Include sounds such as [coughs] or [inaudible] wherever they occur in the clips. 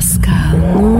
Pascal,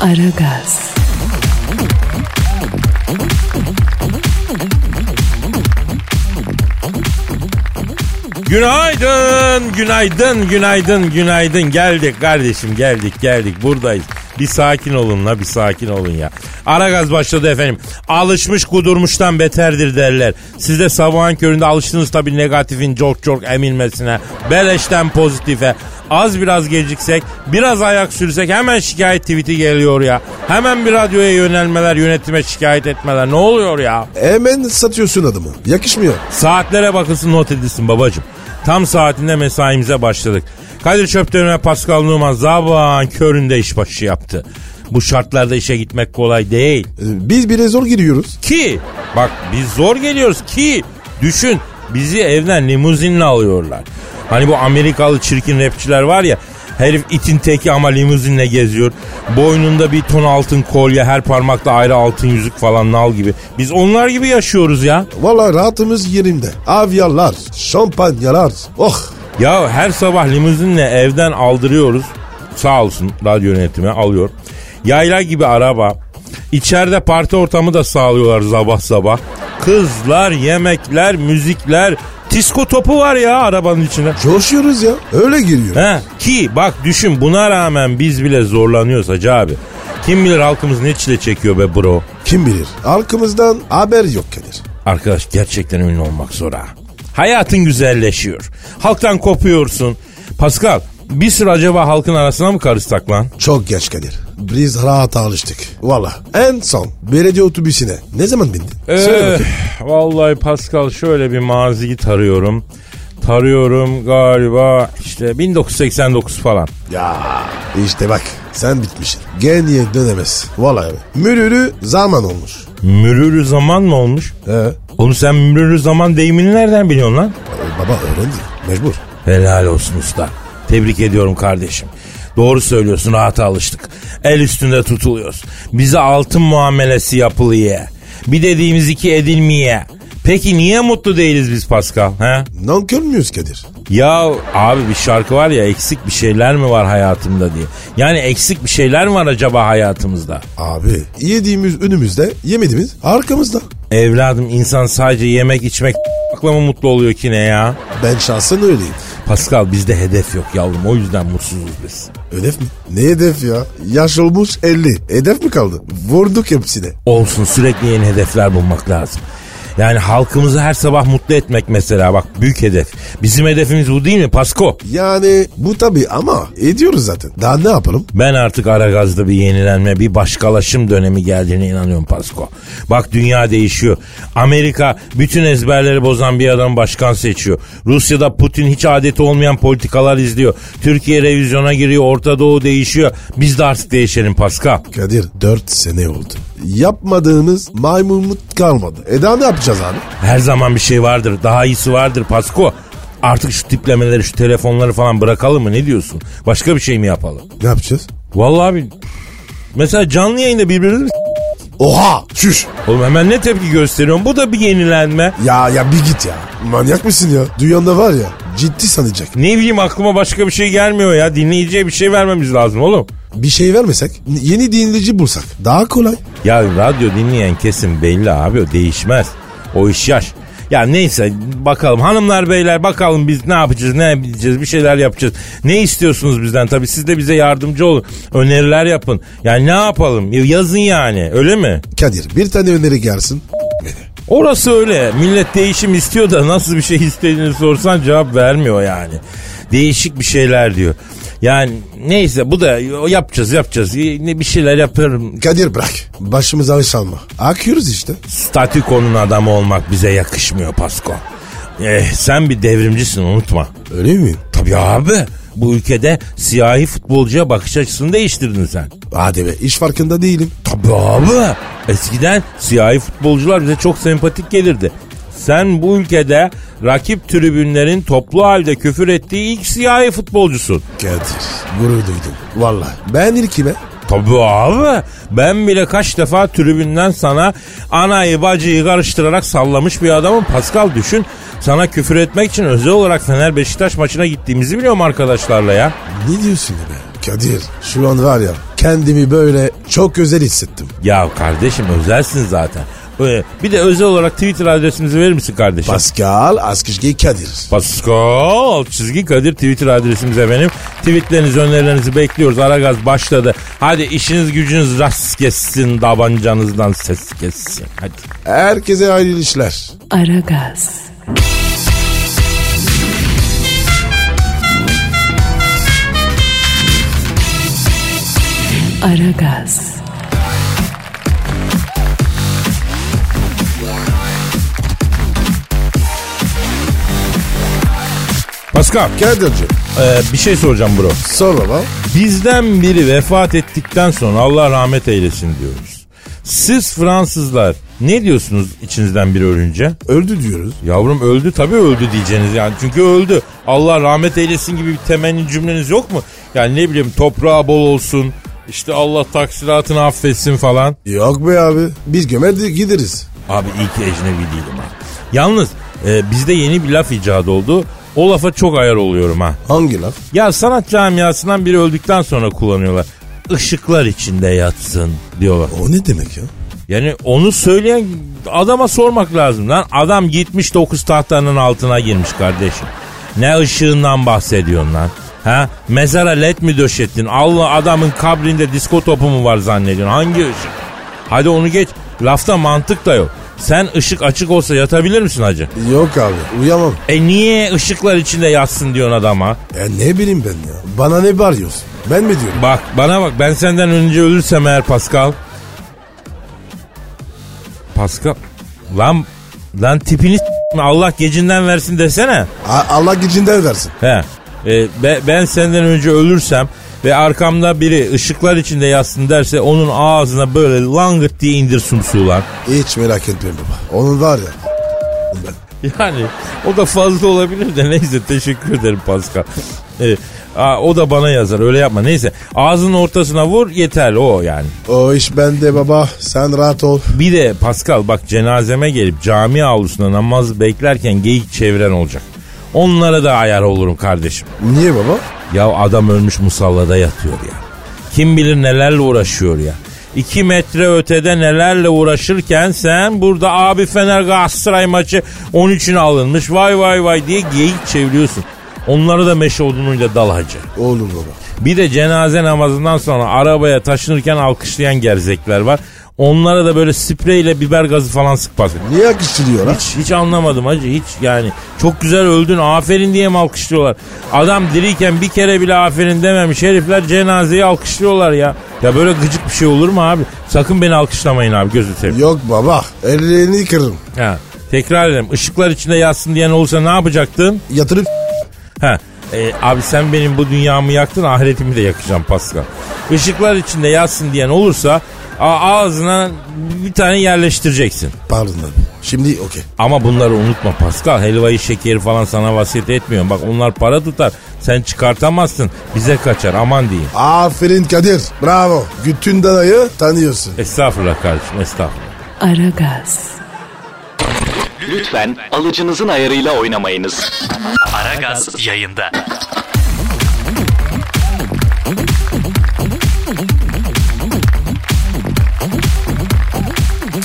Aragaz, Günaydın, günaydın, günaydın, günaydın. Geldik kardeşim, geldik, geldik. Buradayız. Bir sakin olun la, bir sakin olun ya. Ara gaz başladı efendim. Alışmış kudurmuştan beterdir derler. Siz de sabahın köründe alıştınız tabii negatifin çok çok emilmesine. Beleşten pozitife. Az biraz geciksek, biraz ayak sürsek hemen şikayet tweet'i geliyor ya. Hemen bir radyoya yönelmeler, yönetime şikayet etmeler. Ne oluyor ya? Hemen satıyorsun adamı. Yakışmıyor. Saatlere bakılsın not edilsin babacım. Tam saatinde mesaimize başladık. Kadir Çöpten ve Pascal Numan zabağın köründe işbaşı yaptı. Bu şartlarda işe gitmek kolay değil. Ee, Biz bile zor giriyoruz. Ki bak biz zor geliyoruz ki düşün bizi evden limuzinle alıyorlar. Hani bu Amerikalı çirkin rapçiler var ya herif itin teki ama limuzinle geziyor. Boynunda bir ton altın kolye her parmakta ayrı altın yüzük falan nal gibi. Biz onlar gibi yaşıyoruz ya. Vallahi rahatımız yerinde. Avyalar, şampanyalar. Oh. Ya her sabah limuzinle evden aldırıyoruz. Sağ olsun radyo yönetimi alıyor. Yayla gibi araba. İçeride parti ortamı da sağlıyorlar sabah sabah. Kızlar, yemekler, müzikler. Disko topu var ya arabanın içinde. Coşuyoruz ya. Öyle giriyor. He, ki bak düşün buna rağmen biz bile zorlanıyoruz hacı abi. Kim bilir halkımız ne çile çekiyor be bro. Kim bilir. Halkımızdan haber yok Kadir. Arkadaş gerçekten ünlü olmak zor ha. Hayatın güzelleşiyor. Halktan kopuyorsun. Pascal bir süre acaba halkın arasına mı karışsak lan? Çok geç Kadir. Biz rahat alıştık. Valla. En son belediye otobüsüne ne zaman bindin? Bakayım. vallahi Pascal şöyle bir maziyi tarıyorum. Tarıyorum galiba işte 1989 falan. Ya işte bak sen bitmişsin. Geriye dönemez. Vallahi. Mürürü zaman olmuş. Mürürü zaman mı olmuş? He. Oğlum sen mürürü zaman deyimini nereden biliyorsun lan? Baba öğrendi. Mecbur. Helal olsun usta. Tebrik ediyorum kardeşim. Doğru söylüyorsun rahata alıştık. El üstünde tutuluyoruz. Bize altın muamelesi yapılıyor. Bir dediğimiz iki edilmeye. Peki niye mutlu değiliz biz Pascal? He? Nankör müyüz Kadir? Ya abi bir şarkı var ya eksik bir şeyler mi var hayatımda diye. Yani eksik bir şeyler mi var acaba hayatımızda? Abi yediğimiz önümüzde yemediğimiz arkamızda. Evladım insan sadece yemek içmek akla mı mutlu oluyor ki ne ya? Ben şahsen öyleyim. Pascal bizde hedef yok yavrum o yüzden mutsuzuz biz. Hedef mi? Ne hedef ya? Yaş olmuş 50. Hedef mi kaldı? Vurduk hepsine. Olsun sürekli yeni hedefler bulmak lazım. Yani halkımızı her sabah mutlu etmek mesela bak büyük hedef. Bizim hedefimiz bu değil mi Pasko? Yani bu tabii ama ediyoruz zaten. Daha ne yapalım? Ben artık Aragaz'da bir yenilenme, bir başkalaşım dönemi geldiğine inanıyorum Pasko. Bak dünya değişiyor. Amerika bütün ezberleri bozan bir adam başkan seçiyor. Rusya'da Putin hiç adeti olmayan politikalar izliyor. Türkiye revizyona giriyor, Orta Doğu değişiyor. Biz de artık değişelim Pascal. Kadir 4 sene oldu. Yapmadığımız maymunluk kalmadı. E daha ne yapacağız abi? Her zaman bir şey vardır. Daha iyisi vardır Pasko. Artık şu tiplemeleri, şu telefonları falan bırakalım mı? Ne diyorsun? Başka bir şey mi yapalım? Ne yapacağız? Vallahi abi mesela canlı yayında birbirimizi Oha! Şuş! Oğlum hemen ne tepki gösteriyorsun? Bu da bir yenilenme. Ya ya bir git ya. Manyak mısın ya? Dünyanda var ya ciddi sanacak. Ne bileyim aklıma başka bir şey gelmiyor ya. Dinleyiciye bir şey vermemiz lazım oğlum. Bir şey vermesek yeni dinleyici bulsak daha kolay. Ya radyo dinleyen kesim belli abi o değişmez. O iş yaş. Ya neyse bakalım hanımlar beyler bakalım biz ne yapacağız ne yapacağız bir şeyler yapacağız. Ne istiyorsunuz bizden tabii siz de bize yardımcı olun. Öneriler yapın. Yani ne yapalım yazın yani öyle mi? Kadir bir tane öneri gelsin. Orası öyle. Millet değişim istiyor da nasıl bir şey istediğini sorsan cevap vermiyor yani. Değişik bir şeyler diyor. Yani neyse bu da o yapacağız yapacağız. Ne bir şeyler yapıyorum. Kadir bırak. Başımıza iş alma. Akıyoruz işte. Statükonun adamı olmak bize yakışmıyor Pasko. Eh, sen bir devrimcisin unutma. Öyle mi? Tabii abi. Bu ülkede siyahi futbolcuya bakış açısını değiştirdin sen. Hadi be iş farkında değilim. Tabii abi. Eskiden siyahi futbolcular bize çok sempatik gelirdi. Sen bu ülkede rakip tribünlerin toplu halde küfür ettiği ilk siyahi futbolcusun. Kadir gurur duydum. Vallahi ben ilkime. Tabii abi. Ben bile kaç defa tribünden sana anayı bacıyı karıştırarak sallamış bir adamım. Pascal düşün. Sana küfür etmek için özel olarak Fener Beşiktaş maçına gittiğimizi biliyorum arkadaşlarla ya. Ne diyorsun be? Kadir şu an var ya kendimi böyle çok özel hissettim. Ya kardeşim özelsin zaten. Bir de özel olarak Twitter adresimizi verir misin kardeşim? Pascal Askışgi Kadir. Pascal çizgi Kadir Twitter adresimiz efendim. Tweetlerinizi önerilerinizi bekliyoruz. Aragaz başladı. Hadi işiniz gücünüz rast kessin. Tabancanızdan ses kessin. Hadi. Herkese hayırlı işler. Aragaz. Aragaz. Pascal Kadir'cim e, bir şey soracağım bro. sor baba. Bizden biri vefat ettikten sonra Allah rahmet eylesin diyoruz. Siz Fransızlar ne diyorsunuz içinizden biri ölünce? Öldü diyoruz. Yavrum öldü tabii öldü diyeceğiniz yani. Çünkü öldü. Allah rahmet eylesin gibi bir temenni cümleniz yok mu? Yani ne bileyim toprağı bol olsun. işte Allah taksiratını affetsin falan. Yok be abi. Biz gömer de gideriz. Abi iyi ki ecnebi değilim ha. Yalnız e, bizde yeni bir laf icat oldu. O lafa çok ayar oluyorum ha. Hangi laf? Ya sanat camiasından biri öldükten sonra kullanıyorlar. Işıklar içinde yatsın diyorlar. O ne demek ya? Yani onu söyleyen adama sormak lazım lan. Adam gitmiş 9 tahtanın altına girmiş kardeşim. Ne ışığından bahsediyorsun lan? Ha? Mezara led mi döşettin? Allah adamın kabrinde disko topu mu var zannediyorsun? Hangi ışık? Hadi onu geç. Lafta mantık da yok. Sen ışık açık olsa yatabilir misin hacı? Yok abi uyamam. E niye ışıklar içinde yatsın diyorsun adama? Ya ne bileyim ben ya. Bana ne bağırıyorsun? Ben mi diyorum? Bak bana bak ben senden önce ölürsem eğer Pascal. Pascal. Lan lan tipini Allah gecinden versin desene. A- Allah gücünden versin. He. E, be- ben senden önce ölürsem ve arkamda biri ışıklar içinde yatsın derse onun ağzına böyle langırt diye indir sumsuğu lan. Hiç merak etme baba. Onun var ya. Ben. Yani o da fazla olabilir de neyse teşekkür ederim Pascal. E, aa, o da bana yazar öyle yapma neyse ağzının ortasına vur yeterli o yani. O iş bende baba. Sen rahat ol. Bir de Pascal bak cenazeme gelip cami avlusunda namaz beklerken geyik çeviren olacak. Onlara da ayar olurum kardeşim. Niye baba? Ya adam ölmüş musallada yatıyor ya. Kim bilir nelerle uğraşıyor ya. İki metre ötede nelerle uğraşırken sen burada abi Fener Galatasaray maçı 13'üne alınmış vay vay vay diye geyik çeviriyorsun. Onları da meşe odunuyla dal hacı. Olur baba. Bir de cenaze namazından sonra arabaya taşınırken alkışlayan gerzekler var. Onlara da böyle spreyle biber gazı falan sık bak. Niye akıştırıyor ha? Hiç, hiç anlamadım hacı hiç yani. Çok güzel öldün aferin diye mi alkışlıyorlar? Adam diriyken bir kere bile aferin dememiş herifler cenazeyi alkışlıyorlar ya. Ya böyle gıcık bir şey olur mu abi? Sakın beni alkışlamayın abi gözü seveyim. Yok baba. Ellerini kırırım. Ha. Tekrar ederim ışıklar içinde yatsın diyen olursa ne yapacaktın? Yatırıp Ha. E, abi sen benim bu dünyamı yaktın ahiretimi de yakacağım Pascal. Işıklar içinde yatsın diyen olursa ağzına bir tane yerleştireceksin. pardon abi. Şimdi okey. Ama bunları unutma Pascal. Helvayı şekeri falan sana vasiyet etmiyorum. Bak onlar para tutar. Sen çıkartamazsın. Bize kaçar aman diyeyim. Aferin Kadir. Bravo. Bütün dadayı tanıyorsun. Estağfurullah kardeşim estağfurullah. Aragaz. Lütfen alıcınızın ayarıyla oynamayınız. Aragaz yayında.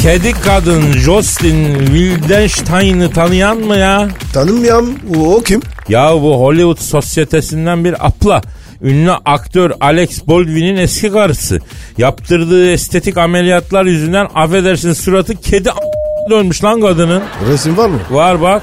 Kedi kadın Jocelyn Wildenstein'ı tanıyan mı ya? Tanımıyorum. O, o kim? Ya bu Hollywood sosyetesinden bir apla. Ünlü aktör Alex Baldwin'in eski karısı. Yaptırdığı estetik ameliyatlar yüzünden affedersin suratı kedi a- dönmüş lan kadının. Resim var mı? Var bak.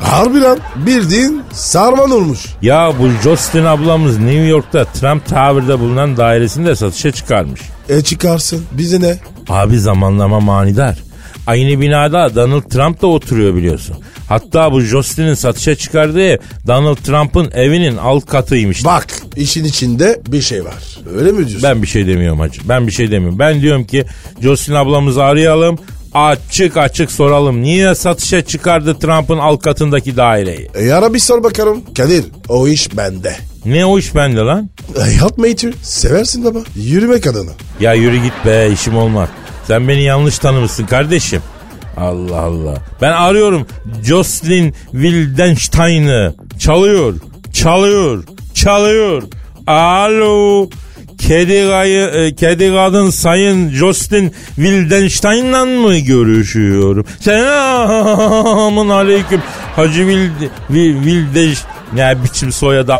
Harbi lan. Bildiğin sarman olmuş. Ya bu Jocelyn ablamız New York'ta Trump Tower'da bulunan dairesini de satışa çıkarmış. E çıkarsın. Bize ne? Abi zamanlama manidar. Aynı binada Donald Trump da oturuyor biliyorsun. Hatta bu Jocelyn'in satışa çıkardığı ev Donald Trump'ın evinin alt katıymış. Bak işin içinde bir şey var. Öyle mi diyorsun? Ben bir şey demiyorum hacı. Ben bir şey demiyorum. Ben diyorum ki Jocelyn ablamızı arayalım. Açık açık soralım. Niye satışa çıkardı Trump'ın alt katındaki daireyi? E ara bir sor bakalım. Kadir o iş bende. Ne o iş bende lan? E, yapma iti. Seversin baba. Yürüme kadını. Ya yürü git be işim olmaz. Sen beni yanlış tanımışsın kardeşim. Allah Allah. Ben arıyorum Jocelyn Wildenstein'ı. Çalıyor, çalıyor, çalıyor. Alo. Kedi, gayı, e, kedi kadın sayın Jocelyn Wildenstein'la mı görüşüyorum? Selamun aleyküm. Hacı Wild, Wildenstein. Ne biçim soyadı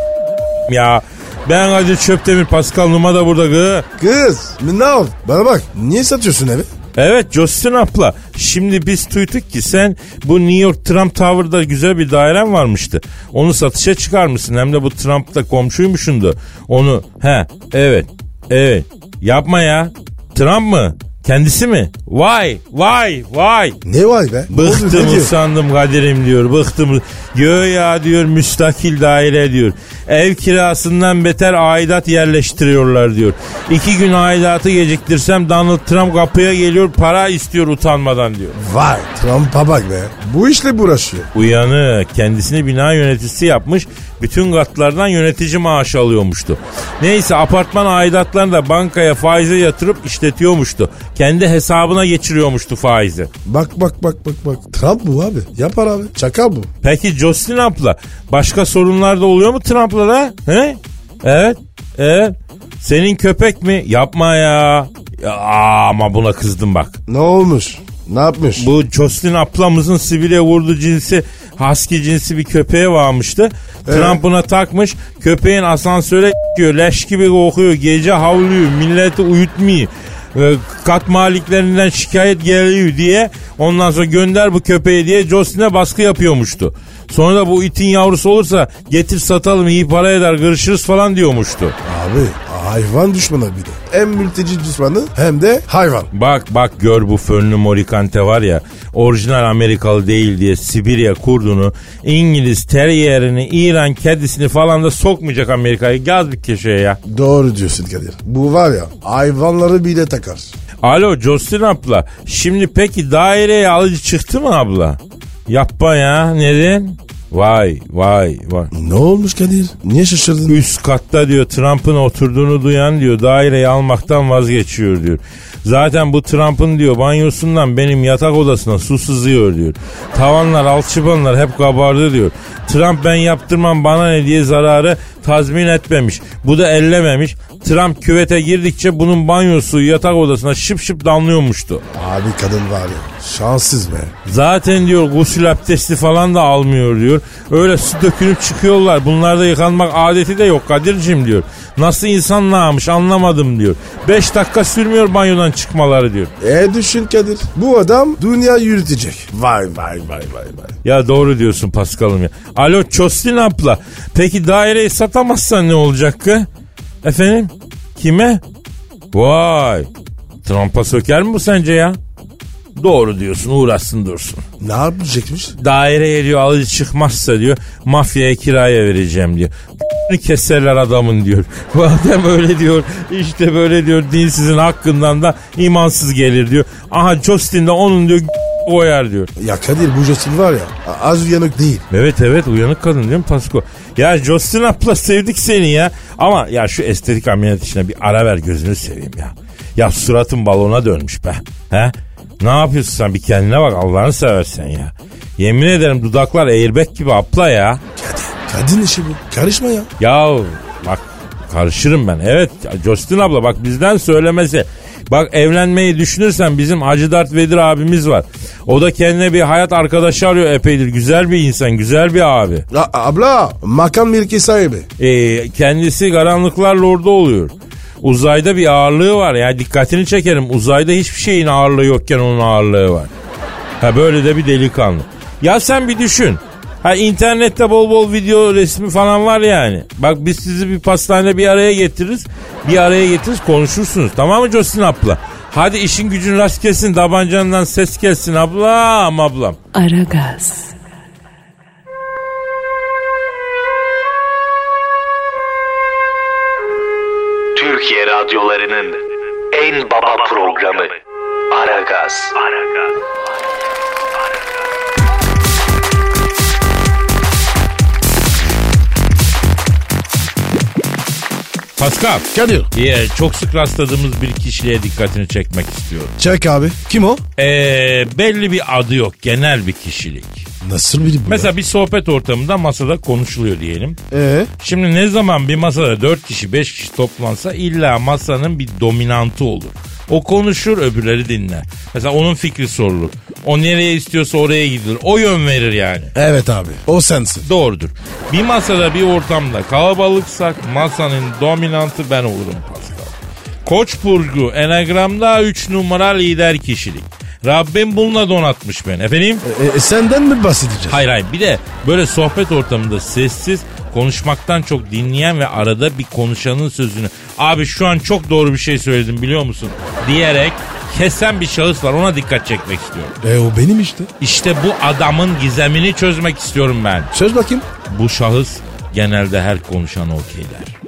ya. Ben Kadir Çöptemir Pascal Numa da burada gı. Kız ne ol? Bana bak niye satıyorsun evi? Evet Justin abla. Şimdi biz duyduk ki sen bu New York Trump Tower'da güzel bir dairen varmıştı. Onu satışa çıkarmışsın. Hem de bu Trump'ta komşuymuşundu. Onu he evet evet yapma ya. Trump mı? Kendisi mi? Vay vay vay. Ne vay be? Ne ne Bıktım diyor? usandım Kadir'im diyor. Bıktım. Göya diyor müstakil daire diyor. Ev kirasından beter aidat yerleştiriyorlar diyor. İki gün aidatı geciktirsem Donald Trump kapıya geliyor para istiyor utanmadan diyor. Vay Trump'a bak be. Bu işle uğraşıyor. Uyanık kendisini bina yöneticisi yapmış bütün katlardan yönetici maaşı alıyormuştu. Neyse apartman aidatlarını da bankaya faize yatırıp işletiyormuştu. Kendi hesabına geçiriyormuştu faizi. Bak bak bak bak bak. Trump bu abi. Yapar abi. Çakal bu. Peki Jocelyn abla başka sorunlar da oluyor mu Trump'la da? He? Evet. Evet. Senin köpek mi? Yapma ya. ya ama buna kızdım bak. Ne olmuş? Ne yapmış? Bu Jocelyn ablamızın sivile vurdu cinsi husky cinsi bir köpeğe varmıştı. Trump buna takmış. Köpeğin asansöre diyor leş gibi kokuyor. Gece havlıyor. Milleti uyutmuyor. Kat maliklerinden şikayet geliyor diye ondan sonra gönder bu köpeği diye Jocelyn'e baskı yapıyormuştu. Sonra da bu itin yavrusu olursa getir satalım iyi para eder görüşürüz falan diyormuştu. Abi hayvan düşmanı bir de. Hem mülteci düşmanı hem de hayvan. Bak bak gör bu fönlü morikante var ya orijinal Amerikalı değil diye Sibirya kurdunu İngiliz teryerini İran kedisini falan da sokmayacak Amerika'ya gaz bir köşeye ya. Doğru diyorsun Kadir. Bu var ya hayvanları bile takar. Alo Jocelyn abla şimdi peki daireye alıcı çıktı mı abla? Yapma ya neden? Vay vay vay. Ne olmuş Kadir? Niye şaşırdın? Üst katta diyor Trump'ın oturduğunu duyan diyor daireyi almaktan vazgeçiyor diyor. Zaten bu Trump'ın diyor banyosundan benim yatak odasına su sızıyor diyor. Tavanlar alçıpanlar hep kabardı diyor. Trump ben yaptırmam bana ne diye zararı tazmin etmemiş. Bu da ellememiş. Trump küvete girdikçe bunun banyosu yatak odasına şıp şıp damlıyormuştu. Abi kadın var ya şanssız be. Zaten diyor gusül abdesti falan da almıyor diyor. Öyle su dökülüp çıkıyorlar. Bunlarda yıkanmak adeti de yok Kadir'cim diyor. Nasıl insan nağmış anlamadım diyor. Beş dakika sürmüyor banyodan çıkmaları diyor. E düşün Kadir. Bu adam dünya yürütecek. Vay vay vay vay vay. Ya doğru diyorsun Paskal'ım ya. Alo Çostin abla. Peki daireyi satamazsan ne olacak ki? Efendim? Kime? Vay. Trump'a söker mi bu sence ya? Doğru diyorsun uğraşsın dursun. Ne yapacakmış? Daireye diyor alıcı çıkmazsa diyor mafyaya kiraya vereceğim diyor. keserler adamın diyor. [laughs] Bu adam öyle diyor işte böyle diyor dinsizin hakkından da imansız gelir diyor. Aha Justin de onun diyor koyar diyor. Ya Kadir bu Justin var ya az uyanık değil. Evet evet uyanık kadın değil mi Pasko? Ya Justin abla sevdik seni ya. Ama ya şu estetik ameliyat işine bir ara ver gözünü seveyim ya. Ya suratın balona dönmüş be. He? Ne yapıyorsun sen bir kendine bak Allah'ını seversen ya. Yemin ederim dudaklar airbag gibi abla ya. Kadir, kadın işi bu. Karışma ya. Ya bak karışırım ben. Evet Justin abla bak bizden söylemesi. Bak evlenmeyi düşünürsen bizim Hacı Dert Vedir abimiz var. O da kendine bir hayat arkadaşı arıyor epeydir. Güzel bir insan, güzel bir abi. A- abla makam mülki sahibi. Ee, kendisi karanlıklar lordu oluyor. Uzayda bir ağırlığı var. Yani dikkatini çekerim. Uzayda hiçbir şeyin ağırlığı yokken onun ağırlığı var. Ha böyle de bir delikanlı. Ya sen bir düşün. Ha internette bol bol video resmi falan var yani. Bak biz sizi bir pastanede bir araya getiririz. Bir araya getiririz konuşursunuz. Tamam mı Cosin abla? Hadi işin gücün rast gelsin. Tabancandan ses gelsin ablam ablam. Ara gaz. Türkiye radyolarının en baba programı Aragaz. Aragaz. Pascal. Kadir. Ya, çok sık rastladığımız bir kişiliğe dikkatini çekmek istiyorum. Çek abi. Kim o? Ee, belli bir adı yok. Genel bir kişilik. Nasıl biri bu Mesela bir sohbet ortamında masada konuşuluyor diyelim. ya? Ee? Şimdi ne zaman bir masada 4 kişi 5 kişi toplansa illa masanın bir dominantı olur. O konuşur öbürleri dinler. Mesela onun fikri sorulur. O nereye istiyorsa oraya gidilir. O yön verir yani. Evet abi. O sensin. Doğrudur. Bir masada bir ortamda kalabalıksak masanın dominantı ben olurum Pascal. Koç burcu enagramda 3 numara lider kişilik. Rabbim bununla donatmış beni. Efendim? E, e, senden mi bahsedeceğiz? Hayır hayır bir de böyle sohbet ortamında sessiz konuşmaktan çok dinleyen ve arada bir konuşanın sözünü abi şu an çok doğru bir şey söyledim biliyor musun diyerek kesen bir şahıs var ona dikkat çekmek istiyorum. E o benim işte. İşte bu adamın gizemini çözmek istiyorum ben. Söz bakayım. Bu şahıs genelde her konuşan okeyler.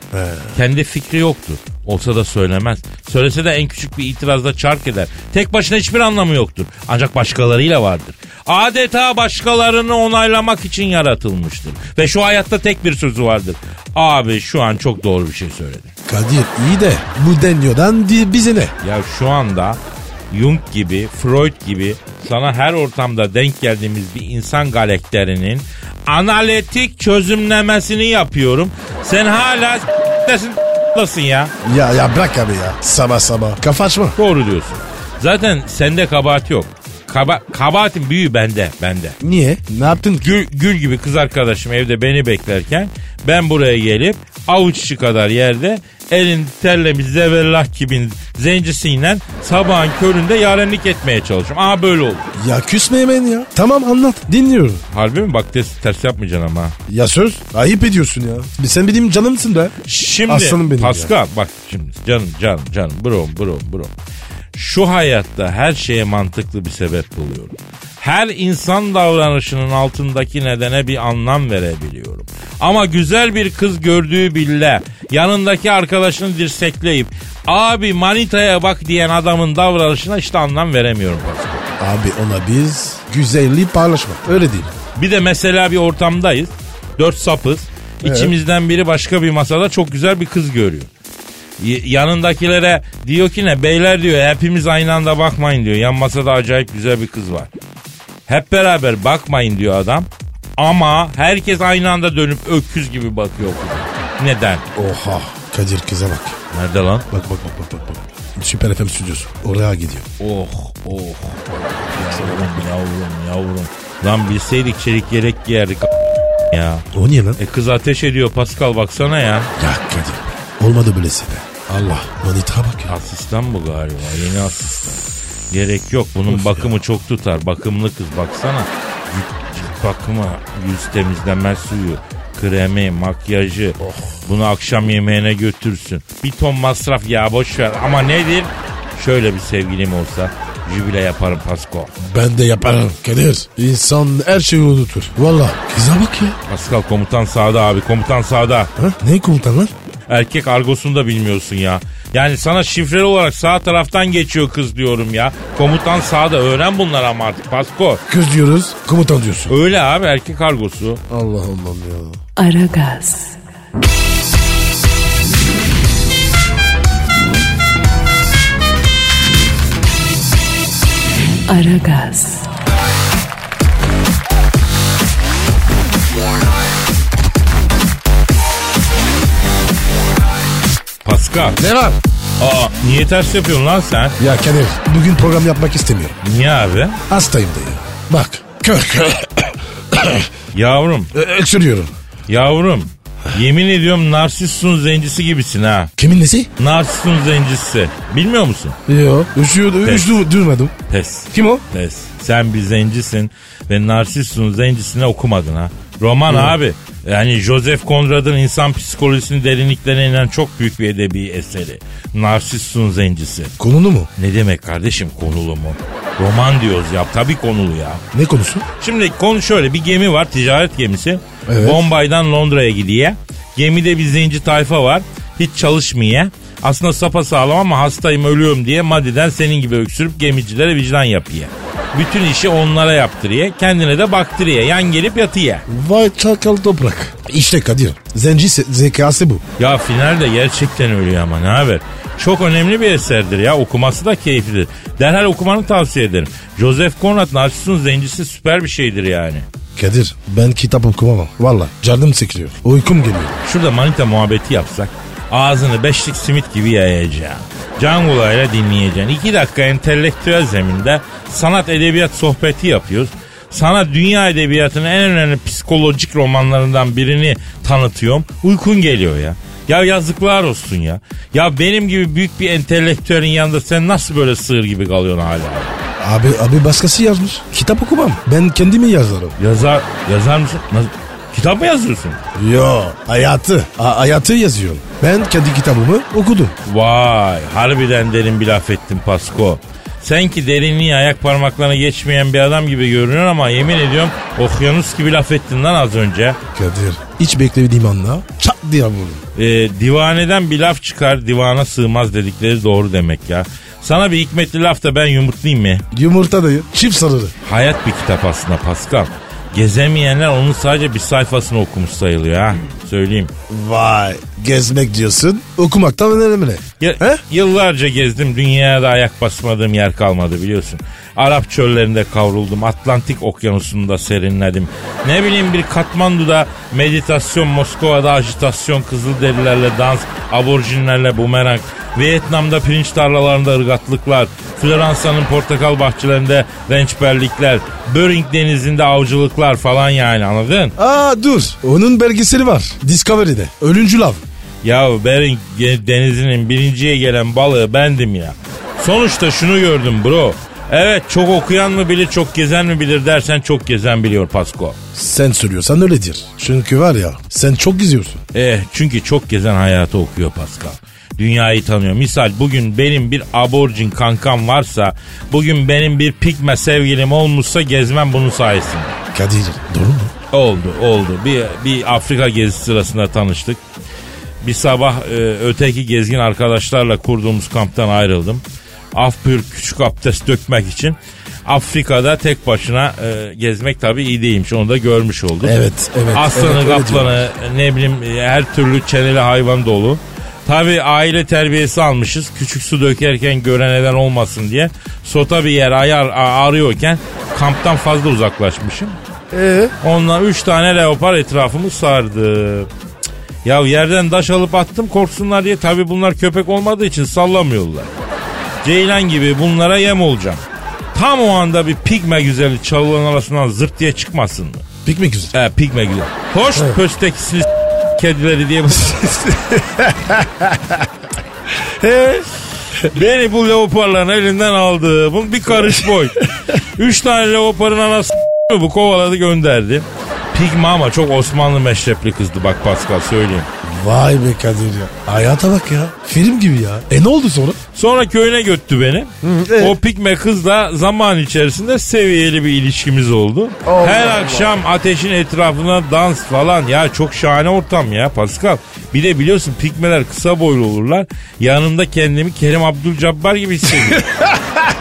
Kendi fikri yoktur. Olsa da söylemez. Söylese de en küçük bir itirazda çark eder. Tek başına hiçbir anlamı yoktur. Ancak başkalarıyla vardır. Adeta başkalarını onaylamak için yaratılmıştır. Ve şu hayatta tek bir sözü vardır. Abi şu an çok doğru bir şey söyledi. Kadir iyi de bu deniyordan bize ne? Ya şu anda Jung gibi, Freud gibi sana her ortamda denk geldiğimiz bir insan galekterinin analitik çözümlemesini yapıyorum. Sen hala s**tasın ya. Ya ya bırak abi ya. Sabah sabah. Kafa açma. Doğru diyorsun. Zaten sende kabahat yok. Kaba, kabahatin büyüğü bende, bende. Niye? Ne yaptın ki? Gül, gül gibi kız arkadaşım evde beni beklerken ben buraya gelip avuç içi kadar yerde elin terlemiş zevellah gibi zencisiyle sabahın köründe yarenlik etmeye çalışıyorum. Aa böyle oldu. Ya küsme hemen ya. Tamam anlat. Dinliyorum. Harbi mi? Bak ters, ters yapmayacaksın ama. Ya söz. Ayıp ediyorsun ya. Sen benim canımsın be. Şimdi Aslanım benim Pascal bak şimdi canım canım canım brom brom brom. Şu hayatta her şeye mantıklı bir sebep buluyorum. Her insan davranışının altındaki nedene bir anlam verebiliyorum. Ama güzel bir kız gördüğü bile yanındaki arkadaşını dirsekleyip abi manitaya bak diyen adamın davranışına işte anlam veremiyorum. Abi ona biz güzelliği paylaşma. Öyle değil. Bir de mesela bir ortamdayız. Dört sapız. İçimizden biri başka bir masada çok güzel bir kız görüyor. Yanındakilere diyor ki ne beyler diyor hepimiz aynı anda bakmayın diyor. Yan masada acayip güzel bir kız var. Hep beraber bakmayın diyor adam. Ama herkes aynı anda dönüp öküz gibi bakıyor kıza. Neden? Oha. Kadir kıza bak. Nerede lan? Bak bak bak bak bak. bak. Süper FM stüdyosu. Oraya gidiyor. Oh oh. Yavrum yavrum yavrum. Lan bilseydik çelik yelek giyerdik ya. O niye lan? E kız ateş ediyor Pascal baksana ya. Ya Kadir. Olmadı böylesi be. Allah. Manita bak ya. Asistan bu galiba yeni asistan. Gerek yok bunun bakımı çok tutar. Bakımlı kız baksana. Cilt, bakımı, yüz temizleme suyu, kremi, makyajı. Bunu akşam yemeğine götürsün. Bir ton masraf ya boş ver. Ama nedir? Şöyle bir sevgilim olsa jübile yaparım Pasko. Ben de yaparım Kadir. İnsan her şeyi unutur. Valla. Kıza bak ya. Pascal komutan sağda abi komutan sağda. Ha? Ne komutan lan? Erkek argosunu da bilmiyorsun ya. Yani sana şifreli olarak sağ taraftan geçiyor kız diyorum ya. Komutan sağda öğren bunları ama artık Pasko. Kız diyoruz. Komutan diyorsun. Öyle abi erkek argosu. Allah Allah ya. Aragaz, Aragaz, Pascal. Ne var? Aa niye ters yapıyorsun lan sen? Ya Kadir bugün program yapmak istemiyorum. Niye abi? Hastayım da ya. Bak. Kör kör. [coughs] Yavrum, Ö- Öksürüyorum. yavrum. Yemin ediyorum narsissun zencisi gibisin ha. Kimin nesi? Narsissun zencisi. Bilmiyor musun? Yok. Üşüyordu. Pes. Üşüdü, durmadım. Pes. Kim o? Pes. Sen bir zencisin ve narsissun zencisini okumadın ha. Roman abi. Yani Joseph Conrad'ın insan psikolojisinin derinliklerine inen çok büyük bir edebi eseri. Narsissun zencisi. Konunu mu? Ne demek kardeşim konulu mu? Roman diyoruz ya. Tabii konulu ya. Ne konusu? Şimdi konu şöyle bir gemi var ticaret gemisi. Evet. Bombay'dan Londra'ya gidiyor. Gemide bir zenci tayfa var. hiç çalışmaya. Aslında sapasağlam ama hastayım ölüyorum diye madiden senin gibi öksürüp gemicilere vicdan yapıyor. Bütün işi onlara yaptırıyor. Kendine de baktırıyor. Yan gelip yatıyor. Vay çakal toprak. İşte Kadir. Zenci zekası bu. Ya finalde gerçekten ölüyor ama ne haber? Çok önemli bir eserdir ya. Okuması da keyiflidir. Derhal okumanı tavsiye ederim. Joseph Conrad Narcissus'un zencisi süper bir şeydir yani. Kadir ben kitap okumam. Valla canım sıkılıyor. Uykum geliyor. Şurada manita muhabbeti yapsak ağzını beşlik simit gibi yayacaksın. Can kulağıyla dinleyeceksin. İki dakika entelektüel zeminde sanat edebiyat sohbeti yapıyoruz. Sana dünya edebiyatının en önemli psikolojik romanlarından birini tanıtıyorum. Uykun geliyor ya. Ya yazıklar olsun ya. Ya benim gibi büyük bir entelektüelin yanında sen nasıl böyle sığır gibi kalıyorsun hala? Abi abi başkası yazmış. Kitap okumam. Ben kendimi yazarım. Yazar, yazar mısın? Nasıl? Kitap mı yazıyorsun? Yo hayatı. A- hayatı yazıyorum. Ben kendi kitabımı okudum. Vay harbiden derin bir laf ettin Pasko. Sen ki derinliği ayak parmaklarına geçmeyen bir adam gibi görünüyor ama yemin ediyorum okyanus gibi laf ettin lan az önce. Kadir hiç beklemediğim anda çat diye vurdum. Ee, divaneden bir laf çıkar divana sığmaz dedikleri doğru demek ya. Sana bir hikmetli laf da ben yumurtlayayım mı? Yumurta dayı çift sarılı. Hayat bir kitap aslında Pascal. Gezemeyenler onun sadece bir sayfasını okumuş sayılıyor ha. Söyleyeyim. Vay gezmek diyorsun okumaktan önemli. He? Yıllarca gezdim dünyada ayak basmadığım yer kalmadı biliyorsun. Arap çöllerinde kavruldum. Atlantik okyanusunda serinledim. Ne bileyim bir Katmandu'da meditasyon, Moskova'da ajitasyon, kızılderililerle dans, aborjinlerle bumerang, Vietnam'da pirinç tarlalarında ırgatlıklar, Floransa'nın portakal bahçelerinde rençberlikler, Bering denizinde avcılıklar falan yani anladın? Aa dur onun belgeseli var Discovery'de Ölüncül Av. Ya Bering denizinin birinciye gelen balığı bendim ya. Sonuçta şunu gördüm bro. Evet çok okuyan mı bilir çok gezen mi bilir dersen çok gezen biliyor Pasko. Sen söylüyorsan öyledir. Çünkü var ya sen çok geziyorsun. Eh çünkü çok gezen hayatı okuyor Pascal. Dünyayı tanıyor. Misal bugün benim bir aborjin kankam varsa, bugün benim bir pigme sevgilim olmuşsa gezmem bunun sayesinde. Kadir doğru mu? Oldu oldu. Bir, bir Afrika gezisi sırasında tanıştık. Bir sabah e, öteki gezgin arkadaşlarla kurduğumuz kamptan ayrıldım. Af pür küçük abdest dökmek için. Afrika'da tek başına e, gezmek tabii iyi değilmiş. Onu da görmüş olduk. Evet, evet, Aslanı, evet, kaplanı, ne bileyim e, her türlü çeneli hayvan dolu. Tabii aile terbiyesi almışız. Küçük su dökerken gören neden olmasın diye. Sota bir yer ayar, arıyorken kamptan fazla uzaklaşmışım. Ee? Ondan üç tane leopar etrafımı sardı. Cık. Ya yerden taş alıp attım korksunlar diye. Tabi bunlar köpek olmadığı için sallamıyorlar. Ceylan gibi bunlara yem olacağım. Tam o anda bir pigme güzeli çalıların arasından zırt diye çıkmasın mı? Piknik güzel. He pigme güzel. Hoş pöstekisini s- kedileri diye. [laughs] Beni bu leoparların elinden aldı. Bu bir karış boy. Üç tane leoparın anası bu kovaladı gönderdi. Pigme ama çok Osmanlı meşrepli kızdı bak Pascal söyleyeyim. Vay be Kadir ya. Hayata bak ya. Film gibi ya. E ne oldu sonra? Sonra köyüne götü beni. evet. O pigme kızla zaman içerisinde seviyeli bir ilişkimiz oldu. Allah Her Allah. akşam ateşin etrafına dans falan. Ya çok şahane ortam ya Pascal. Bir de biliyorsun pigmeler kısa boylu olurlar. Yanında kendimi Kerim Abdülcabbar gibi hissediyorum.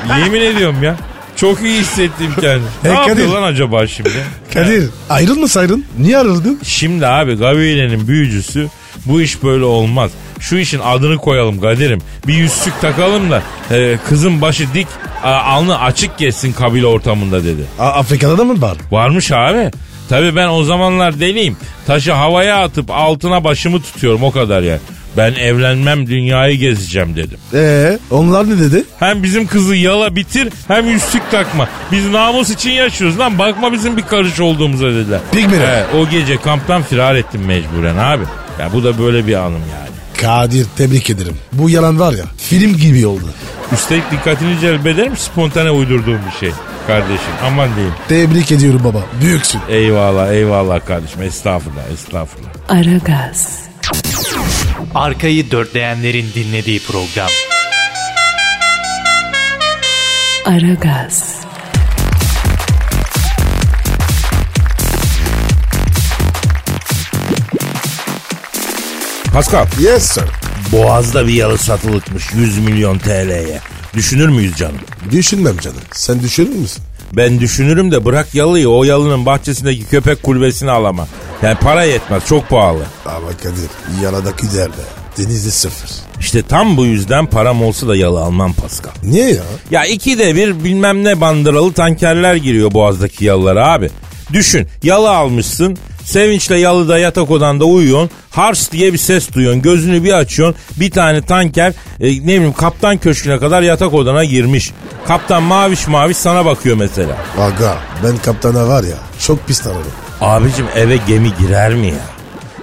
[laughs] Yemin ediyorum ya. Çok iyi hissettim kendimi. Ne E, yapıyor lan acaba şimdi? Kadir ayrılmasaydın niye ayrıldın? Şimdi abi Gavile'nin büyücüsü bu iş böyle olmaz. Şu işin adını koyalım Kadir'im. Bir yüzsük takalım da e, kızın başı dik a, alnı açık geçsin kabile ortamında dedi. A- Afrika'da da mı var? Varmış abi. Tabii ben o zamanlar deliyim. Taşı havaya atıp altına başımı tutuyorum o kadar ya. Ben evlenmem dünyayı gezeceğim dedim. Ee, onlar ne dedi? Hem bizim kızı yala bitir hem yüzsük takma. Biz namus için yaşıyoruz lan bakma bizim bir karış olduğumuza dediler. Pigmeler. He, o gece kamptan firar ettim mecburen abi. Ya bu da böyle bir anım yani. Kadir tebrik ederim. Bu yalan var ya film gibi oldu. Üstelik dikkatini celbederim spontane uydurduğum bir şey kardeşim. Aman diyeyim. Tebrik ediyorum baba. Büyüksün. Eyvallah eyvallah kardeşim estağfurullah estağfurullah. Aragaz, Arkayı dörtleyenlerin dinlediği program. Aragaz, Pascal Yes sir. Boğaz'da bir yalı satılıkmış 100 milyon TL'ye. Düşünür müyüz canım? Düşünmem canım. Sen düşünür müsün? Ben düşünürüm de bırak yalıyı o yalının bahçesindeki köpek kulübesini alama. Yani para yetmez çok pahalı. Ama Kadir yaladaki derbe. Denizde sıfır. İşte tam bu yüzden param olsa da yalı almam Pascal. Niye ya? Ya ikide bir bilmem ne bandıralı tankerler giriyor boğazdaki yalılara abi. Düşün yalı almışsın sevinçle yalıda yatak odanda uyuyorsun. Hars diye bir ses duyuyorsun gözünü bir açıyorsun. Bir tane tanker e, ne bileyim kaptan köşküne kadar yatak odana girmiş. Kaptan maviş maviş sana bakıyor mesela. Aga ben kaptana var ya çok pis tanırım. Abicim eve gemi girer mi ya?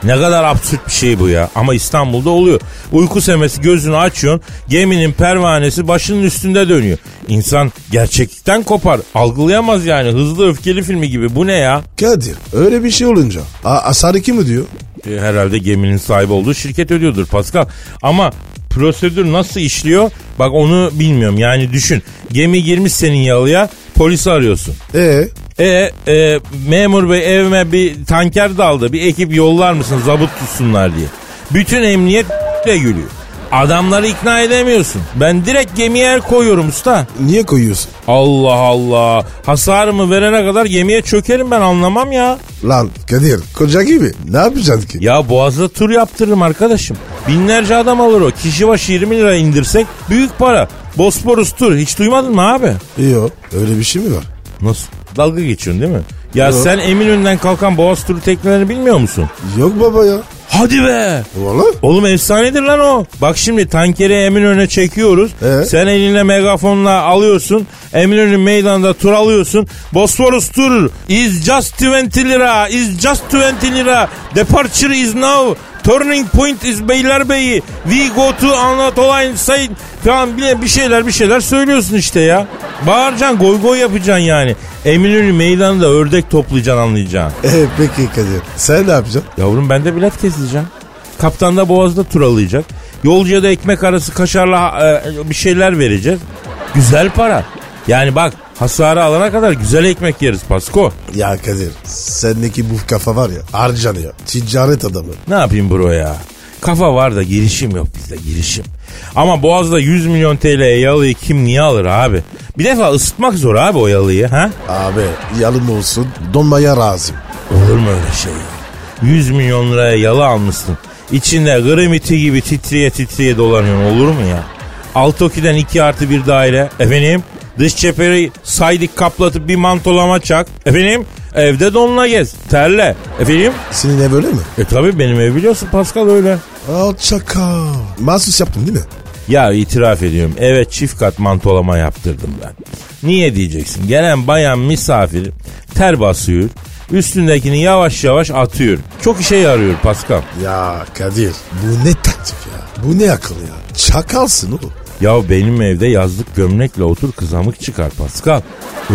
Ne kadar absürt bir şey bu ya. Ama İstanbul'da oluyor. Uyku semesi gözünü açıyorsun. Geminin pervanesi başının üstünde dönüyor. İnsan gerçeklikten kopar. Algılayamaz yani. Hızlı öfkeli filmi gibi. Bu ne ya? Kadir öyle bir şey olunca a- asarı kim ödüyor? E, herhalde geminin sahibi olduğu şirket ödüyordur Pascal. Ama prosedür nasıl işliyor? Bak onu bilmiyorum. Yani düşün. Gemi girmiş senin yalıya. Polisi arıyorsun. E E, e memur bey evime bir tanker daldı. Bir ekip yollar mısın zabıt tutsunlar diye. Bütün emniyet de gülüyor. Adamları ikna edemiyorsun. Ben direkt gemiye el koyuyorum usta. niye koyuyorsun? Allah Allah. Hasarımı verene kadar gemiye çökerim ben anlamam ya. Lan Kadir koca gibi ne yapacaksın ki? Ya boğazda tur yaptırırım arkadaşım. Binlerce adam alır o. Kişi başı 20 lira indirsek büyük para. Bosporus tur hiç duymadın mı abi? Yok öyle bir şey mi var? Nasıl? Dalga geçiyorsun değil mi? Ya Yok. sen Eminönü'nden kalkan boğaz turu teknelerini bilmiyor musun? Yok baba ya. Hadi be. Valla? Oğlum efsanedir lan o. Bak şimdi tankeri Eminönü'ne çekiyoruz. Evet. Sen eline megafonla alıyorsun. Eminönü meydanda tur alıyorsun. Bosphorus tur is just 20 lira. Is just 20 lira. Departure is now. Turning point is Beylerbeyi. We go to Anatoline Said falan bir bir şeyler bir şeyler söylüyorsun işte ya. Bağıracaksın goy goy yapacaksın yani. Eminönü meydanında ördek toplayacaksın anlayacaksın. [laughs] E peki Kadir sen ne yapacaksın? Yavrum ben de bilet keseceğim. Kaptan da boğazda turalayacak. Yolcuya da ekmek arası kaşarla e, bir şeyler vereceğiz. Güzel para. Yani bak hasarı alana kadar güzel ekmek yeriz Pasko. Ya Kadir sendeki bu kafa var ya harcanıyor. Ticaret adamı. Ne yapayım bro ya? Kafa var da girişim yok bizde girişim. Ama Boğaz'da 100 milyon TL'ye yalıyı kim niye alır abi? Bir defa ısıtmak zor abi o yalıyı ha? Abi yalım olsun donmaya razıyım. Olur mu öyle şey ya? 100 milyon liraya yalı almışsın. İçinde grimiti gibi titriye titriye dolanıyorsun olur mu ya? Altoki'den 2 artı bir daire. Efendim dış cepheri saydık kaplatıp bir mantolama çak. Efendim evde donla gez. Terle. Efendim Senin ev öyle mi? e tabi benim ev biliyorsun Pascal öyle. Al çakal. Mahsus yaptın değil mi? Ya itiraf ediyorum evet çift kat mantolama yaptırdım ben. Niye diyeceksin gelen bayan misafir ter basıyor üstündekini yavaş yavaş atıyor. Çok işe yarıyor Pascal. Ya Kadir bu ne taktik ya? Bu ne akıl ya? Çakalsın oğlum. Ya benim evde yazlık gömlekle otur kızamık çıkar Pascal.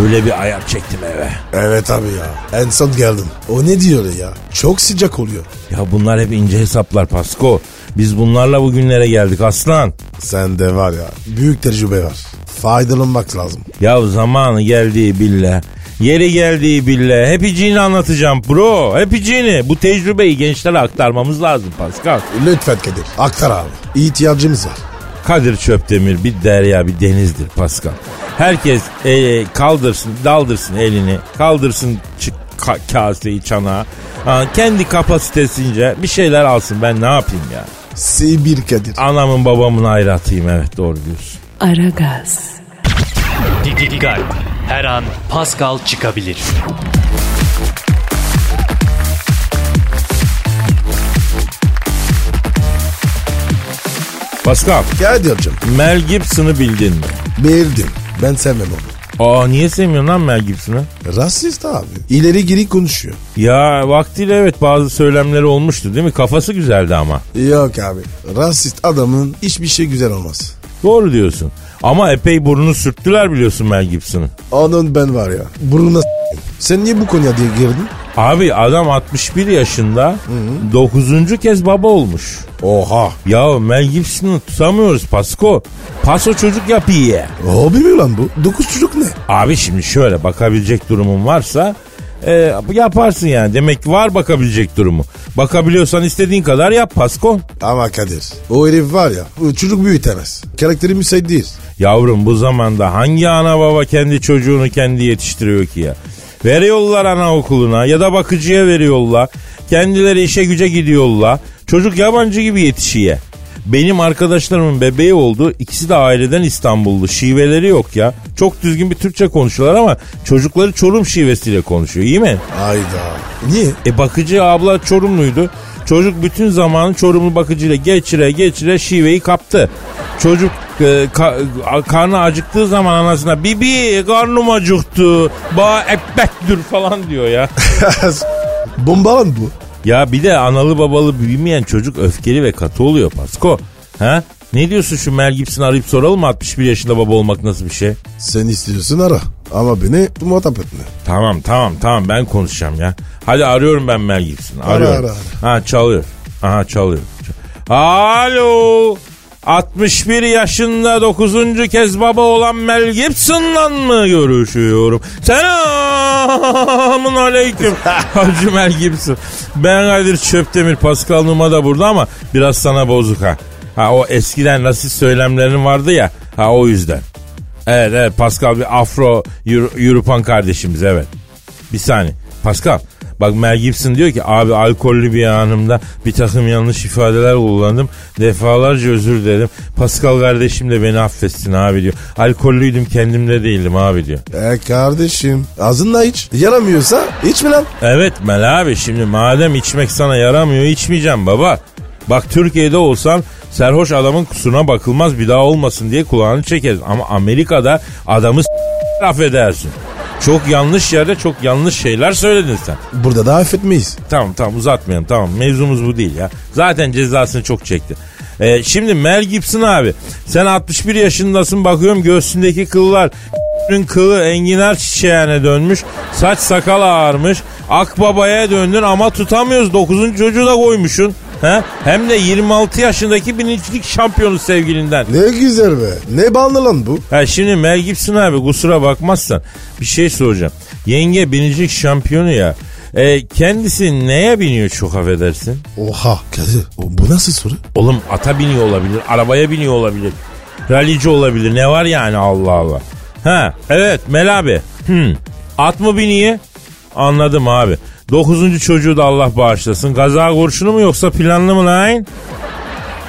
Öyle bir ayar çektim eve. Evet abi ya. En son geldim. O ne diyor ya? Çok sıcak oluyor. Ya bunlar hep ince hesaplar Pasko. Biz bunlarla bugünlere geldik aslan. Sende var ya büyük tecrübe var. Faydalanmak lazım. Ya zamanı geldiği bille. Yeri geldiği bille. Hepiciğini anlatacağım bro. Hepiciğini. Bu tecrübeyi gençlere aktarmamız lazım Pascal. Lütfen Kadir. Aktar abi. İhtiyacımız var. Kadir Çöptemir bir derya bir denizdir Pascal. Herkes e, kaldırsın daldırsın elini kaldırsın çık ka- kaseyi çanağı. Ha, kendi kapasitesince bir şeyler alsın ben ne yapayım ya. S1 Kadir. Anamın babamın ayrı atayım evet doğru diyorsun. Aragaz, Dikkat. Her an Pascal çıkabilir. Pascal Kadir'cim Mel Gibson'ı bildin mi? bildim. Ben sevmem onu. Aa niye sevmiyorsun lan Mel Gibson'ı? Rasist abi. İleri geri konuşuyor. Ya vaktiyle evet bazı söylemleri olmuştu değil mi? Kafası güzeldi ama. Yok abi. Rasist adamın hiçbir şey güzel olmaz. Doğru diyorsun. Ama epey burnunu sürttüler biliyorsun Mel Gibson'ın. Onun ben var ya. Burnuna. Sen niye bu konuya diye girdin? Abi adam 61 yaşında 9. kez baba olmuş. Oha. Ya Mel Gibson'ı tutamıyoruz Pasko. Paso çocuk yapıyor. Hobi mi lan bu? Dokuz çocuk ne? Abi şimdi şöyle bakabilecek durumun varsa e, yaparsın yani. Demek ki var bakabilecek durumu. Bakabiliyorsan istediğin kadar yap Pasko. Ama Kadir o herif var ya çocuk büyütemez. Karakteri müsait değil. Yavrum bu zamanda hangi ana baba kendi çocuğunu kendi yetiştiriyor ki ya? Veriyorlar anaokuluna ya da bakıcıya veriyorlar. Kendileri işe güce gidiyorlar. Çocuk yabancı gibi yetişiyor. Benim arkadaşlarımın bebeği oldu. İkisi de aileden İstanbullu. Şiveleri yok ya. Çok düzgün bir Türkçe konuşuyorlar ama çocukları Çorum şivesiyle konuşuyor. İyi mi? Hayda. Niye? E bakıcı abla Çorumluydu. Çocuk bütün zamanı Çorumlu bakıcıyla geçire geçire şiveyi kaptı. Çocuk e, ka- karnı acıktığı zaman anasına bibi karnım acıktı ba ekbektir falan diyor ya. [laughs] Bomba lan bu. ya bir de analı babalı büyümeyen çocuk öfkeli ve katı oluyor Pasko. Ha? Ne diyorsun şu Mel Gibson arayıp soralım mı 61 yaşında baba olmak nasıl bir şey? Sen istiyorsun ara. Ama beni muhatap etme. Tamam tamam tamam ben konuşacağım ya. Hadi arıyorum ben Mel Gibson'ı. Ara, Arıyorum. ara, Ha çalıyor. Aha çalıyor. Alo. 61 yaşında 9. kez baba olan Mel Gibson'la mı görüşüyorum? Selamun aleyküm. [laughs] Hacı Mel Gibson. Ben Kadir Çöptemir. Pascal Numa da burada ama biraz sana bozuk ha. Ha o eskiden rasist söylemlerin vardı ya. Ha o yüzden. Evet evet Pascal bir Afro Euro- Europan kardeşimiz evet. Bir saniye. Pascal bak Mel Gibson diyor ki abi alkollü bir anımda bir takım yanlış ifadeler kullandım. Defalarca özür dilerim. Pascal kardeşim de beni affetsin abi diyor. Alkollüydüm kendimde değildim abi diyor. E kardeşim ağzınla iç. Yaramıyorsa içme lan. Evet Mel abi şimdi madem içmek sana yaramıyor içmeyeceğim baba. Bak Türkiye'de olsan serhoş adamın kusuruna bakılmaz bir daha olmasın diye kulağını çekeriz. Ama Amerika'da adamı s- affedersin. Çok yanlış yerde çok yanlış şeyler söyledin sen. Burada da affetmeyiz. Tamam tamam uzatmayalım tamam mevzumuz bu değil ya. Zaten cezasını çok çekti. Ee, şimdi Mel Gibson abi sen 61 yaşındasın bakıyorum göğsündeki kıllar kılı enginar çiçeğine dönmüş. Saç sakal ağarmış. Akbabaya döndün ama tutamıyoruz. 9. çocuğu da koymuşsun. He? Hem de 26 yaşındaki birincilik şampiyonu sevgilinden. Ne güzel be. Ne bağlı lan bu? Ha şimdi Mel Gibson abi kusura bakmazsan bir şey soracağım. Yenge birincilik şampiyonu ya. E, kendisi neye biniyor çok affedersin? Oha. Kadir bu nasıl soru? Oğlum ata biniyor olabilir, arabaya biniyor olabilir. Ralici olabilir. Ne var yani Allah Allah. Ha evet Mel abi. Hmm. At mı biniyor? Anladım abi. Dokuzuncu çocuğu da Allah bağışlasın. Kaza kurşunu mu yoksa planlı mı lan?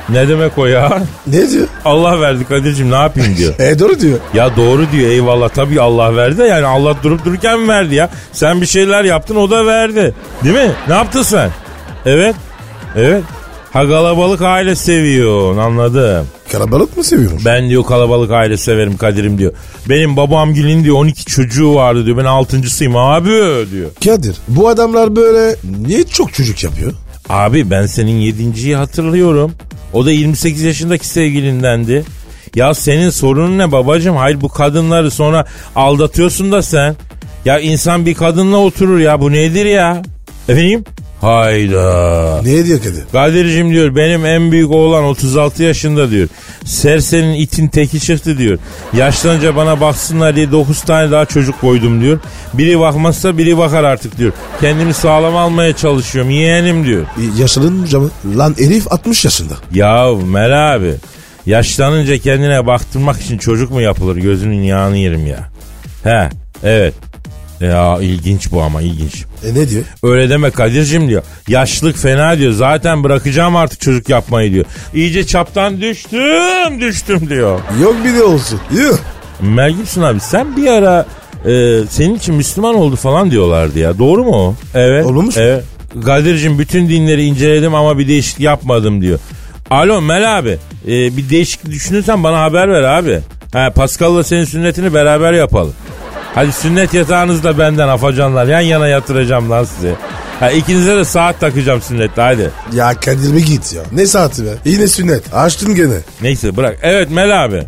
Ne demek o ya? Ne diyor? Allah verdi Kadir'cim ne yapayım diyor. [laughs] E doğru diyor. Ya doğru diyor eyvallah tabii Allah verdi de yani Allah durup dururken verdi ya. Sen bir şeyler yaptın o da verdi. Değil mi? Ne yaptın sen? Evet. Evet. Ha kalabalık aile seviyorsun anladım. Karabalık mı seviyormuş? Ben diyor kalabalık aile severim Kadir'im diyor. Benim babam Gül'ün diyor 12 çocuğu vardı diyor. Ben altıncısıyım abi diyor. Kadir bu adamlar böyle niye çok çocuk yapıyor? Abi ben senin yedinciyi hatırlıyorum. O da 28 yaşındaki sevgilindendi. Ya senin sorunun ne babacığım? Hayır bu kadınları sonra aldatıyorsun da sen. Ya insan bir kadınla oturur ya bu nedir ya? Efendim? Hayda. Ne diyor Kadir? Kadir'cim diyor benim en büyük oğlan 36 yaşında diyor. Sersenin itin teki çıktı diyor. Yaşlanınca bana baksınlar diye 9 tane daha çocuk koydum diyor. Biri bakmazsa biri bakar artık diyor. Kendimi sağlam almaya çalışıyorum yeğenim diyor. E, yaşlanınca mı? Lan herif 60 yaşında. Ya Mel abi yaşlanınca kendine baktırmak için çocuk mu yapılır gözünün yağını yerim ya. He evet. Ya ilginç bu ama ilginç. E ne diyor? Öyle deme Kadir'cim diyor. Yaşlılık fena diyor. Zaten bırakacağım artık çocuk yapmayı diyor. İyice çaptan düştüm düştüm diyor. Yok bir de olsun. Yuh. Mel Gibson abi sen bir ara e, senin için Müslüman oldu falan diyorlardı ya. Doğru mu o? Evet. Olmuş mu? Evet. Kadir'cim bütün dinleri inceledim ama bir değişiklik yapmadım diyor. Alo Mel abi e, bir değişiklik düşünürsen bana haber ver abi. Ha, Pascal'la senin sünnetini beraber yapalım. Hadi sünnet yatağınız da benden afacanlar. Yan yana yatıracağım lan sizi. Ha, ikinize de saat takacağım sünnette hadi. Ya Kadir bir git ya. Ne saati be? Yine sünnet. Açtın gene. Neyse bırak. Evet Mel abi.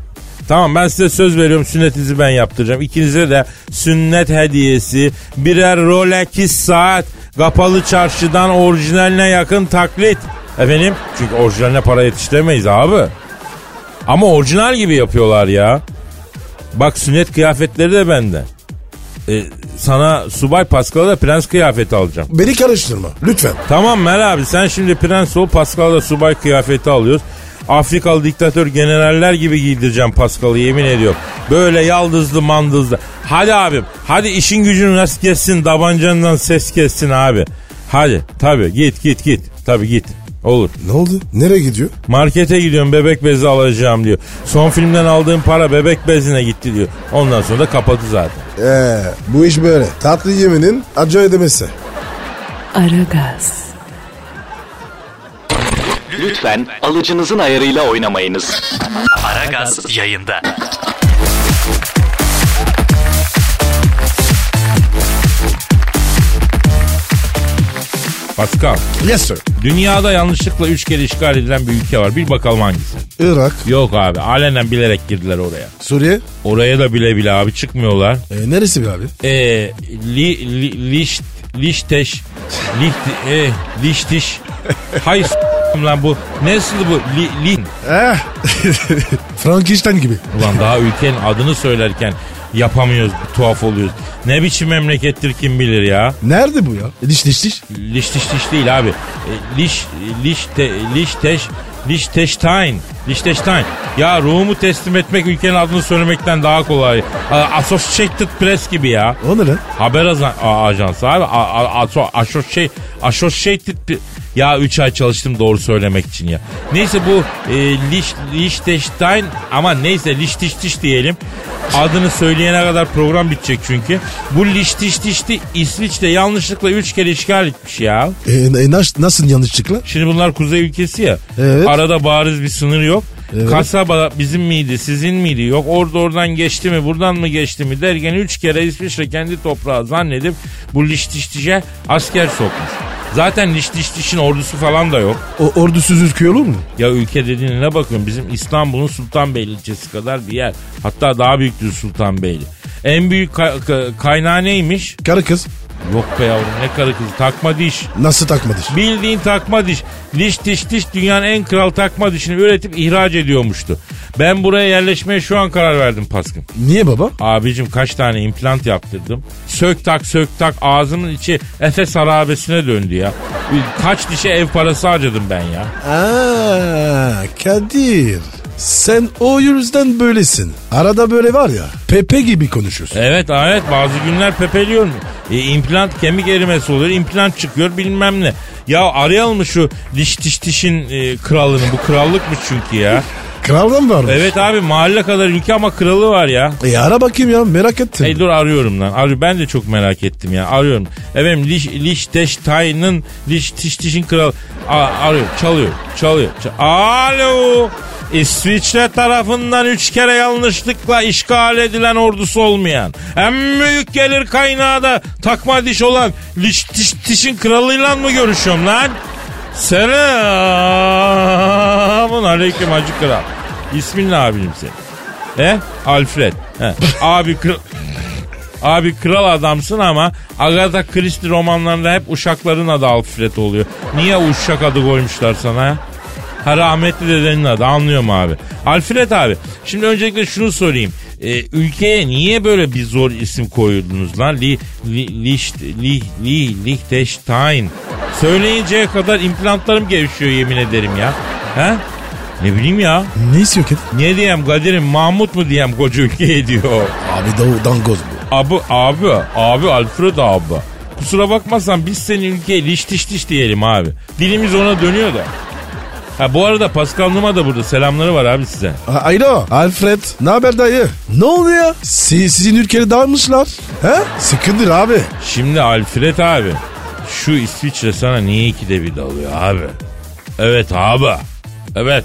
Tamam ben size söz veriyorum sünnetinizi ben yaptıracağım. İkinize de sünnet hediyesi birer Rolex saat kapalı çarşıdan orijinaline yakın taklit. Efendim? Çünkü orijinaline para yetiştiremeyiz abi. Ama orijinal gibi yapıyorlar ya. Bak sünnet kıyafetleri de bende. E, sana subay Pascal'a da prens kıyafeti alacağım. Beni karıştırma lütfen. Tamam Mel abi sen şimdi prens ol Pascal'a da subay kıyafeti alıyoruz. Afrikalı diktatör generaller gibi giydireceğim Pascal'ı yemin ediyorum. Böyle yaldızlı mandızlı. Hadi abim hadi işin gücün rast kessin tabancandan ses kessin abi. Hadi tabi git git git tabi git olur. Ne oldu? Nereye gidiyor? Markete gidiyorum bebek bezi alacağım diyor. Son filmden aldığım para bebek bezine gitti diyor. Ondan sonra da kapadı zaten. Ee, bu iş böyle. Tatlı yeminin acı ödemesi. Aragaz, Lütfen alıcınızın ayarıyla oynamayınız. Aragaz yayında. Pascal, Yes sir. dünyada yanlışlıkla üç kere işgal edilen bir ülke var. Bir bakalım hangisi? Irak, Yok abi, alenen bilerek girdiler oraya. Suriye. Oraya da bile bile abi çıkmıyorlar. E, neresi be abi? Ee, li, li, liş, lişteş, liht, e, liştiş. Hayır lan bu. Nasıl bu? Li, li. Eh. [laughs] Frankenstein gibi. Ulan daha ülkenin adını söylerken yapamıyoruz, tuhaf oluyoruz. Ne biçim memlekettir kim bilir ya. Nerede bu ya? Diş diş diş. Liş diş diş değil abi. E, Liş, liş, te, liş teş, Liechtenstein. Liechtenstein. Ya ruhumu teslim etmek ülkenin adını söylemekten daha kolay. Associated Press gibi ya. O ne lan? Haber azan, a- ajansı abi. Associated Pre- ya 3 ay çalıştım doğru söylemek için ya. Neyse bu e, Liechtenstein ama neyse Liechtenstein diyelim. Adını söyleyene kadar program bitecek çünkü. Bu Liechtenstein'i İsviçre yanlışlıkla 3 kere işgal etmiş ya. E, e, nas- nasıl yanlışlıkla? Şimdi bunlar kuzey ülkesi ya. Evet. Arada bariz bir sınır yok. Evet. Kasaba bizim miydi, sizin miydi? Yok orada oradan geçti mi, buradan mı geçti mi derken üç kere İsviçre kendi toprağı zannedip bu Liechtenstein'e asker sokmuş. Zaten Liechtenstein'in ordusu falan da yok. O ordusuz ülke olur mu? Ya ülke dediğine ne bakıyorum bizim İstanbul'un Sultanbeyli ilçesi kadar bir yer. Hatta daha büyüktür Sultanbeyli. En büyük ka- ka- kaynağı neymiş? Karı kız. Yok be yavrum ne karı kızı takma diş. Nasıl takma diş? Bildiğin takma diş. Diş diş diş dünyanın en kral takma dişini üretip ihraç ediyormuştu. Ben buraya yerleşmeye şu an karar verdim Paskın. Niye baba? Abicim kaç tane implant yaptırdım. Sök tak sök tak ağzımın içi Efes harabesine döndü ya. Kaç dişe ev parası harcadım ben ya. Aa, Kadir. Sen o yüzden böylesin. Arada böyle var ya. Pepe gibi konuşuyorsun. Evet evet bazı günler pepeliyorum. E, implant kemik erimesi oluyor implant çıkıyor bilmem ne. Ya arayalım mı şu diş diş dişin e, kralını bu krallıkmış çünkü ya. Kraldan var mı? Evet abi mahalle kadar ülke ama kralı var ya. E ara bakayım ya merak ettim. Hey dur arıyorum lan. Arıyor. Ben de çok merak ettim ya. Arıyorum. Efendim Liş, Liechtenstein'ın Liechtenstein kralı. A- arıyor. Çalıyor. Çalıyor. Ç- Alo. İsviçre tarafından üç kere yanlışlıkla işgal edilen ordusu olmayan en büyük gelir kaynağı da takma diş olan Liechtenstein kralıyla mı görüşüyorum lan? Selamun aleyküm hacı kral. İsmin ne abim senin? He? Alfred. He. Abi kral... Abi kral adamsın ama Agatha Christie romanlarında hep uşakların adı Alfred oluyor. Niye uşak adı koymuşlar sana? Ha rahmetli dedenin adı anlıyorum abi. Alfred abi şimdi öncelikle şunu sorayım. Ee, ülkeye niye böyle bir zor isim koyuldunuz lan? Li, li, licht, li, li, Liechtenstein. Söyleyinceye kadar implantlarım gevşiyor yemin ederim ya. He? Ne bileyim ya. Ne istiyor Kadir? Ne diyeyim Kadir'im Mahmut mu diyeyim koca ülkeye diyor. Abi da dangoz bu. Abi abi abi Alfred abi. Kusura bakmazsan biz senin ülkeye liş tiş tiş diyelim abi. Dilimiz ona dönüyor da. Ha bu arada Pascal Numa da burada selamları var abi size. Alo Alfred ne haber dayı? Ne oluyor? Si- sizin ülkede dağılmışlar. He? Sıkındır abi. Şimdi Alfred abi şu İsviçre sana niye ikide bir dalıyor abi? Evet abi. Evet.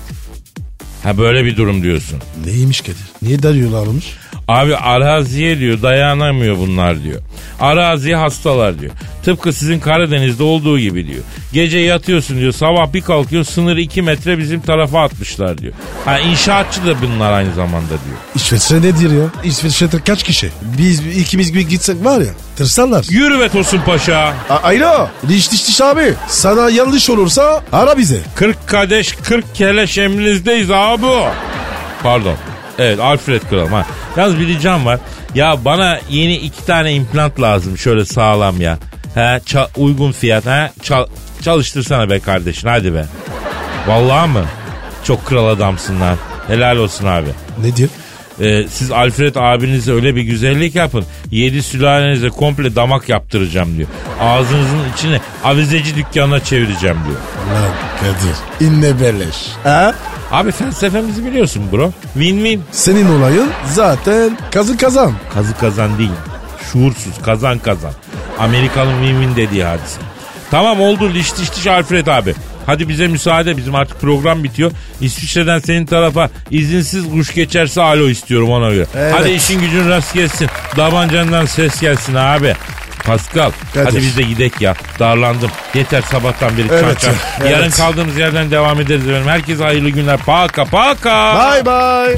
Ha böyle bir durum diyorsun. Neymiş Kadir? Niye darıyorlarmış? Abi araziye diyor dayanamıyor bunlar diyor. Araziye hastalar diyor. Tıpkı sizin Karadeniz'de olduğu gibi diyor. Gece yatıyorsun diyor sabah bir kalkıyor sınırı 2 metre bizim tarafa atmışlar diyor. Ha inşaatçı da bunlar aynı zamanda diyor. İsviçre nedir ya? İsviçre'de kaç kişi? Biz ikimiz bir gitsek var ya tırsarlar. Yürü be Tosun Paşa. A- Alo diş diş diş abi. Sana yanlış olursa ara bize. 40 kadeş 40 keleş emrinizdeyiz abi. Pardon. Evet Alfred Kral. Ha. Yalnız bir ricam var. Ya bana yeni iki tane implant lazım şöyle sağlam ya. He, ça- uygun fiyat. He, Çal- çalıştırsana be kardeşin hadi be. Vallahi mı? Çok kral adamsın lan. Helal olsun abi. Ne diyor? Ee, siz Alfred abinize öyle bir güzellik yapın. Yedi sülalenize komple damak yaptıracağım diyor. Ağzınızın içine avizeci dükkanına çevireceğim diyor. Lan Kadir. İnne beleş. Ha? Abi felsefemizi biliyorsun bro. Win-win. Senin olayın zaten kazı kazan. Kazı kazan değil. Şuursuz kazan kazan. Amerikalı'nın win-win dediği hadise. Tamam oldu liş diş diş Alfred abi. Hadi bize müsaade bizim artık program bitiyor. İsviçre'den senin tarafa izinsiz kuş geçerse alo istiyorum ona göre. Evet. Hadi işin gücün rast gelsin. Davancandan ses gelsin abi. Pascal Kadir. hadi biz de gidek ya. Darlandım. Yeter sabahtan beri Evet, çan. evet. Yarın kaldığımız yerden devam ederiz efendim. Herkese hayırlı günler. Paka paka. Bye bye.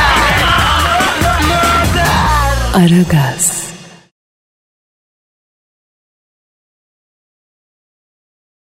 Aragaz.